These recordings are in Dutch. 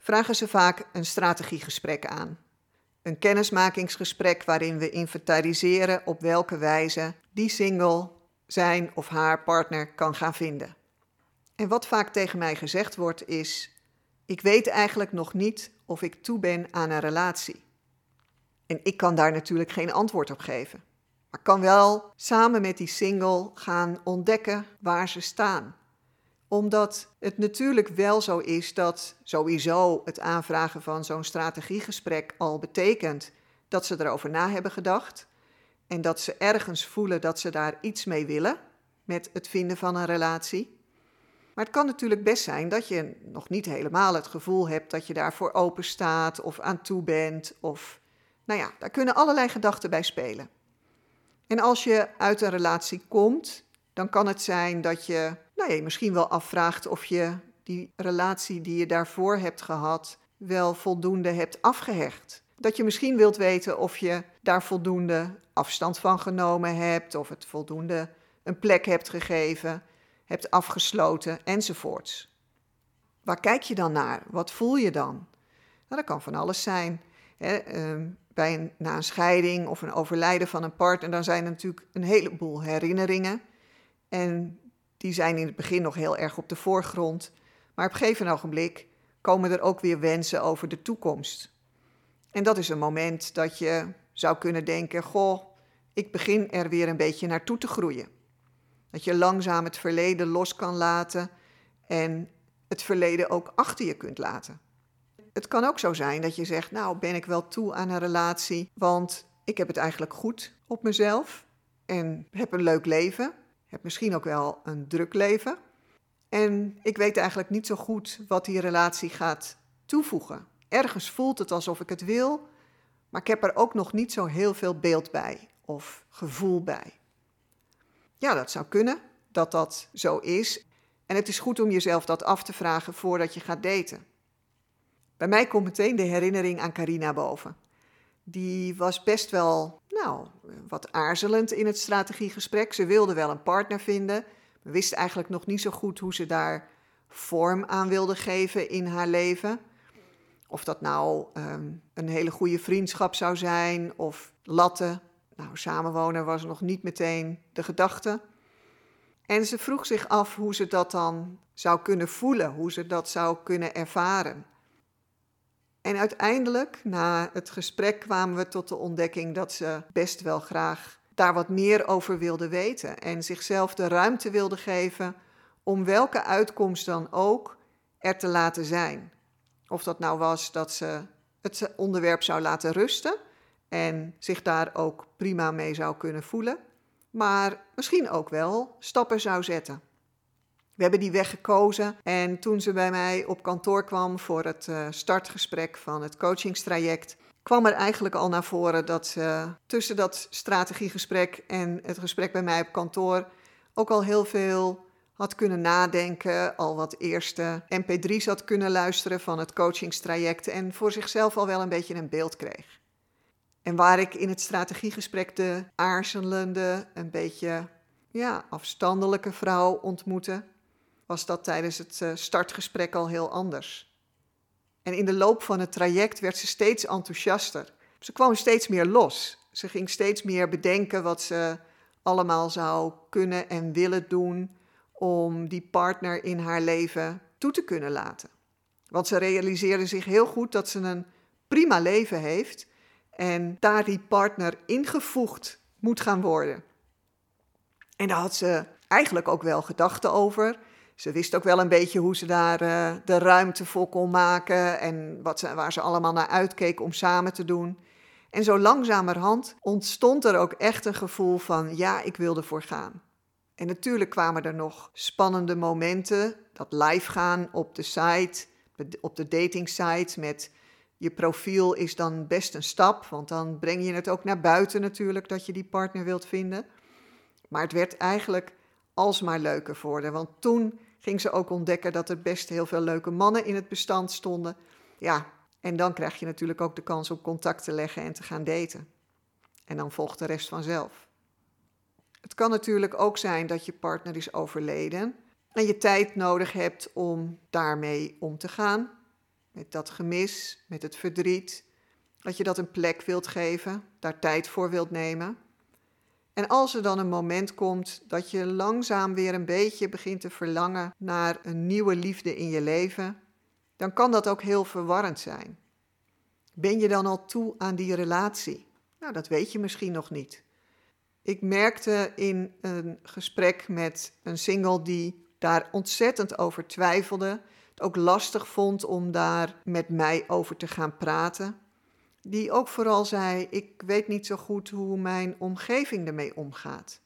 vragen ze vaak een strategiegesprek aan. Een kennismakingsgesprek waarin we inventariseren op welke wijze die single zijn of haar partner kan gaan vinden. En wat vaak tegen mij gezegd wordt is: Ik weet eigenlijk nog niet of ik toe ben aan een relatie. En ik kan daar natuurlijk geen antwoord op geven. Maar kan wel samen met die single gaan ontdekken waar ze staan omdat het natuurlijk wel zo is dat sowieso het aanvragen van zo'n strategiegesprek al betekent dat ze erover na hebben gedacht. En dat ze ergens voelen dat ze daar iets mee willen met het vinden van een relatie. Maar het kan natuurlijk best zijn dat je nog niet helemaal het gevoel hebt dat je daarvoor open staat of aan toe bent. Of, nou ja, daar kunnen allerlei gedachten bij spelen. En als je uit een relatie komt, dan kan het zijn dat je nou, je misschien wel afvraagt of je die relatie die je daarvoor hebt gehad wel voldoende hebt afgehecht. Dat je misschien wilt weten of je daar voldoende afstand van genomen hebt, of het voldoende een plek hebt gegeven, hebt afgesloten enzovoorts. Waar kijk je dan naar? Wat voel je dan? Nou, dat kan van alles zijn. Hè? Ehm, bij een, na een scheiding of een overlijden van een partner, dan zijn er natuurlijk een heleboel herinneringen. En die zijn in het begin nog heel erg op de voorgrond. Maar op een gegeven ogenblik komen er ook weer wensen over de toekomst. En dat is een moment dat je zou kunnen denken: Goh, ik begin er weer een beetje naartoe te groeien. Dat je langzaam het verleden los kan laten en het verleden ook achter je kunt laten. Het kan ook zo zijn dat je zegt: Nou, ben ik wel toe aan een relatie, want ik heb het eigenlijk goed op mezelf en heb een leuk leven heb misschien ook wel een druk leven. En ik weet eigenlijk niet zo goed wat die relatie gaat toevoegen. Ergens voelt het alsof ik het wil, maar ik heb er ook nog niet zo heel veel beeld bij of gevoel bij. Ja, dat zou kunnen dat dat zo is. En het is goed om jezelf dat af te vragen voordat je gaat daten. Bij mij komt meteen de herinnering aan Carina boven. Die was best wel, nou, wat aarzelend in het strategiegesprek. Ze wilde wel een partner vinden, maar wist eigenlijk nog niet zo goed hoe ze daar vorm aan wilde geven in haar leven. Of dat nou ehm, een hele goede vriendschap zou zijn of latten. Nou, samenwonen was nog niet meteen de gedachte. En ze vroeg zich af hoe ze dat dan zou kunnen voelen, hoe ze dat zou kunnen ervaren. En uiteindelijk, na het gesprek, kwamen we tot de ontdekking dat ze best wel graag daar wat meer over wilde weten en zichzelf de ruimte wilde geven om welke uitkomst dan ook er te laten zijn. Of dat nou was dat ze het onderwerp zou laten rusten en zich daar ook prima mee zou kunnen voelen, maar misschien ook wel stappen zou zetten. We hebben die weg gekozen en toen ze bij mij op kantoor kwam voor het uh, startgesprek van het coachingstraject, kwam er eigenlijk al naar voren dat ze tussen dat strategiegesprek en het gesprek bij mij op kantoor ook al heel veel had kunnen nadenken, al wat eerste mp3's had kunnen luisteren van het coachingstraject en voor zichzelf al wel een beetje een beeld kreeg. En waar ik in het strategiegesprek de aarzelende, een beetje ja, afstandelijke vrouw ontmoette, was dat tijdens het eh, startgesprek al heel anders. En in de loop van het traject werd ze steeds enthousiaster. Ze kwam steeds meer los. Ze ging steeds meer bedenken wat ze allemaal zou kunnen en willen doen om die partner in haar leven toe te kunnen laten. Want ze realiseerde zich heel goed dat ze een prima leven heeft en daar die partner ingevoegd moet gaan worden. En daar had ze eigenlijk ook wel gedachten over ze wist ook wel een beetje hoe ze daar uh, de ruimte voor kon maken en wat ze, waar ze allemaal naar uitkeek om samen te doen. En zo langzamerhand ontstond er ook echt een gevoel van ja, ik wil ervoor gaan. En natuurlijk kwamen er nog spannende momenten, dat live gaan op de site, op de dating sites met je profiel is dan best een stap, want dan breng je het ook naar buiten natuurlijk dat je die partner wilt vinden. Maar het werd eigenlijk alsmaar leuker voor haar, want toen ging ze ook ontdekken dat er best heel veel leuke mannen in het bestand stonden. Ja, en dan krijg je natuurlijk ook de kans om contact te leggen en te gaan daten. En dan volgt de rest vanzelf. Het kan natuurlijk ook zijn dat je partner is overleden en je tijd nodig hebt om daarmee om te gaan. Met dat gemis, met het verdriet. Dat je dat een plek wilt geven, daar tijd voor wilt nemen. En als er dan een moment komt dat je langzaam weer een beetje begint te verlangen naar een nieuwe liefde in je leven, dan kan dat ook heel verwarrend zijn. Ben je dan al toe aan die relatie? Nou, dat weet je misschien nog niet. Ik merkte in een gesprek met een single die daar ontzettend over twijfelde, het ook lastig vond om daar met mij over te gaan praten. Die ook vooral zei: Ik weet niet zo goed hoe mijn omgeving ermee omgaat.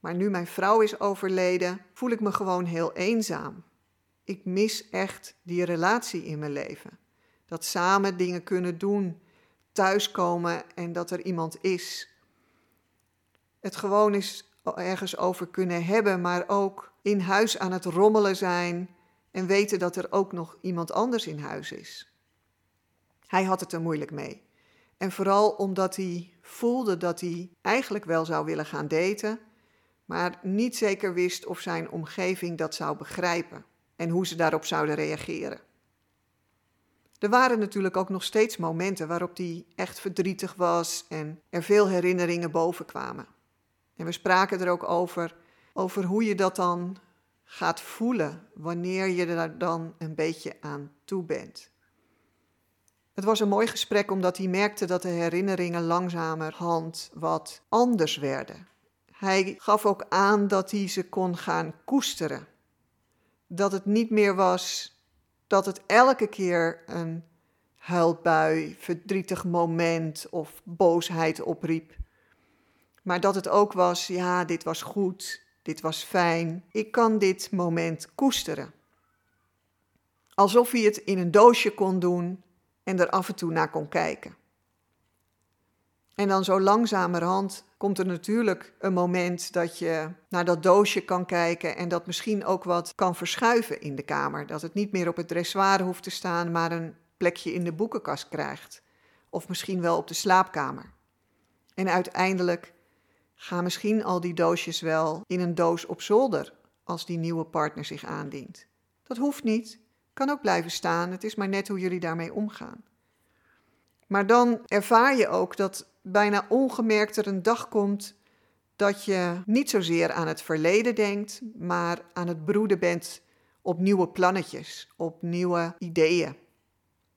Maar nu mijn vrouw is overleden, voel ik me gewoon heel eenzaam. Ik mis echt die relatie in mijn leven. Dat samen dingen kunnen doen, thuiskomen en dat er iemand is. Het gewoon is ergens over kunnen hebben, maar ook in huis aan het rommelen zijn en weten dat er ook nog iemand anders in huis is. Hij had het er moeilijk mee. En vooral omdat hij voelde dat hij eigenlijk wel zou willen gaan daten, maar niet zeker wist of zijn omgeving dat zou begrijpen en hoe ze daarop zouden reageren. Er waren natuurlijk ook nog steeds momenten waarop hij echt verdrietig was en er veel herinneringen boven kwamen. En we spraken er ook over, over hoe je dat dan gaat voelen wanneer je er dan een beetje aan toe bent. Het was een mooi gesprek omdat hij merkte dat de herinneringen langzamerhand wat anders werden. Hij gaf ook aan dat hij ze kon gaan koesteren. Dat het niet meer was dat het elke keer een huilbui, verdrietig moment of boosheid opriep. Maar dat het ook was, ja, dit was goed, dit was fijn, ik kan dit moment koesteren. Alsof hij het in een doosje kon doen en er af en toe naar kon kijken. En dan zo langzamerhand komt er natuurlijk een moment dat je naar dat doosje kan kijken en dat misschien ook wat kan verschuiven in de kamer. Dat het niet meer op het dressoir hoeft te staan, maar een plekje in de boekenkast krijgt. Of misschien wel op de slaapkamer. En uiteindelijk gaan misschien al die doosjes wel in een doos op zolder als die nieuwe partner zich aandient. Dat hoeft niet, kan ook blijven staan, het is maar net hoe jullie daarmee omgaan. Maar dan ervaar je ook dat bijna ongemerkt er een dag komt dat je niet zozeer aan het verleden denkt, maar aan het broeden bent op nieuwe plannetjes, op nieuwe ideeën.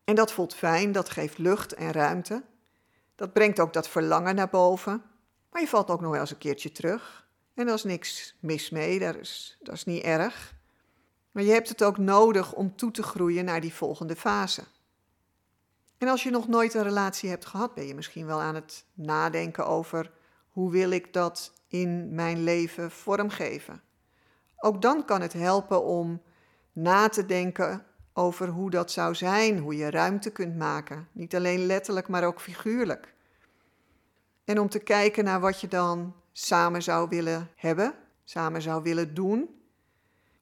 En dat voelt fijn, dat geeft lucht en ruimte. Dat brengt ook dat verlangen naar boven. Maar je valt ook nog wel eens een keertje terug. En daar is niks mis mee, dat is, dat is niet erg. Maar je hebt het ook nodig om toe te groeien naar die volgende fase. En als je nog nooit een relatie hebt gehad, ben je misschien wel aan het nadenken over hoe wil ik dat in mijn leven vormgeven. Ook dan kan het helpen om na te denken over hoe dat zou zijn, hoe je ruimte kunt maken. Niet alleen letterlijk, maar ook figuurlijk. En om te kijken naar wat je dan samen zou willen hebben, samen zou willen doen.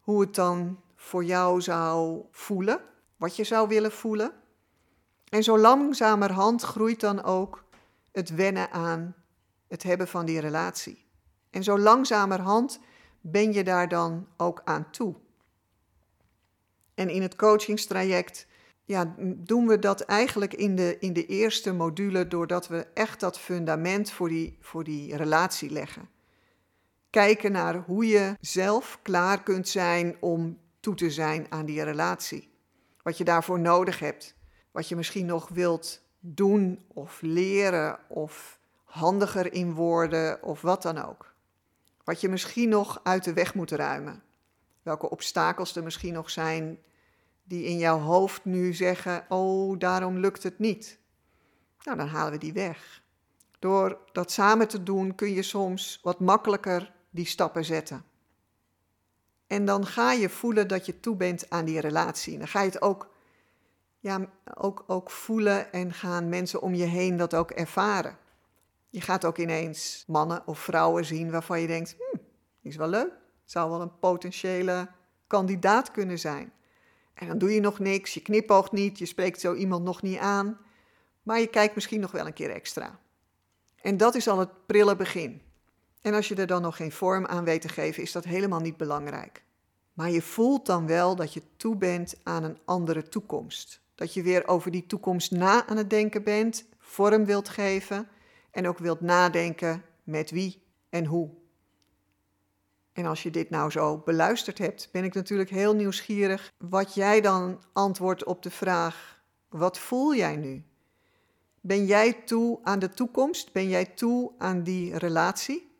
Hoe het dan voor jou zou voelen, wat je zou willen voelen. En zo langzamerhand groeit dan ook het wennen aan het hebben van die relatie. En zo langzamerhand ben je daar dan ook aan toe. En in het coachingstraject ja, doen we dat eigenlijk in de, in de eerste module doordat we echt dat fundament voor die, voor die relatie leggen. Kijken naar hoe je zelf klaar kunt zijn om toe te zijn aan die relatie. Wat je daarvoor nodig hebt. Wat je misschien nog wilt doen of leren of handiger in worden of wat dan ook. Wat je misschien nog uit de weg moet ruimen. Welke obstakels er misschien nog zijn die in jouw hoofd nu zeggen: Oh, daarom lukt het niet. Nou, dan halen we die weg. Door dat samen te doen kun je soms wat makkelijker die stappen zetten. En dan ga je voelen dat je toe bent aan die relatie. Dan ga je het ook ja, ook, ook voelen en gaan mensen om je heen dat ook ervaren. Je gaat ook ineens mannen of vrouwen zien waarvan je denkt, hm, is wel leuk. Zou wel een potentiële kandidaat kunnen zijn. En dan doe je nog niks, je knipoogt niet, je spreekt zo iemand nog niet aan, maar je kijkt misschien nog wel een keer extra. En dat is al het prille begin. En als je er dan nog geen vorm aan weet te geven, is dat helemaal niet belangrijk. Maar je voelt dan wel dat je toe bent aan een andere toekomst. Dat je weer over die toekomst na aan het denken bent, vorm wilt geven en ook wilt nadenken met wie en hoe. En als je dit nou zo beluisterd hebt, ben ik natuurlijk heel nieuwsgierig wat jij dan antwoordt op de vraag: wat voel jij nu? Ben jij toe aan de toekomst? Ben jij toe aan die relatie?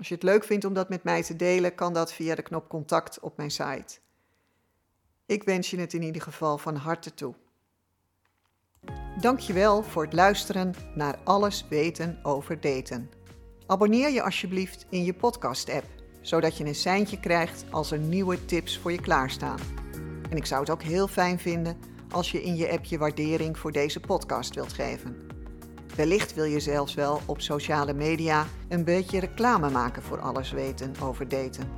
Als je het leuk vindt om dat met mij te delen, kan dat via de knop contact op mijn site. Ik wens je het in ieder geval van harte toe. Dankjewel voor het luisteren naar Alles weten over daten. Abonneer je alsjeblieft in je podcast-app, zodat je een seintje krijgt als er nieuwe tips voor je klaarstaan. En ik zou het ook heel fijn vinden als je in je app je waardering voor deze podcast wilt geven. Wellicht wil je zelfs wel op sociale media een beetje reclame maken voor alles weten over daten.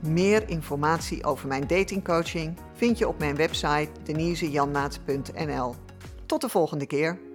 Meer informatie over mijn datingcoaching vind je op mijn website denisejanmaat.nl. Tot de volgende keer.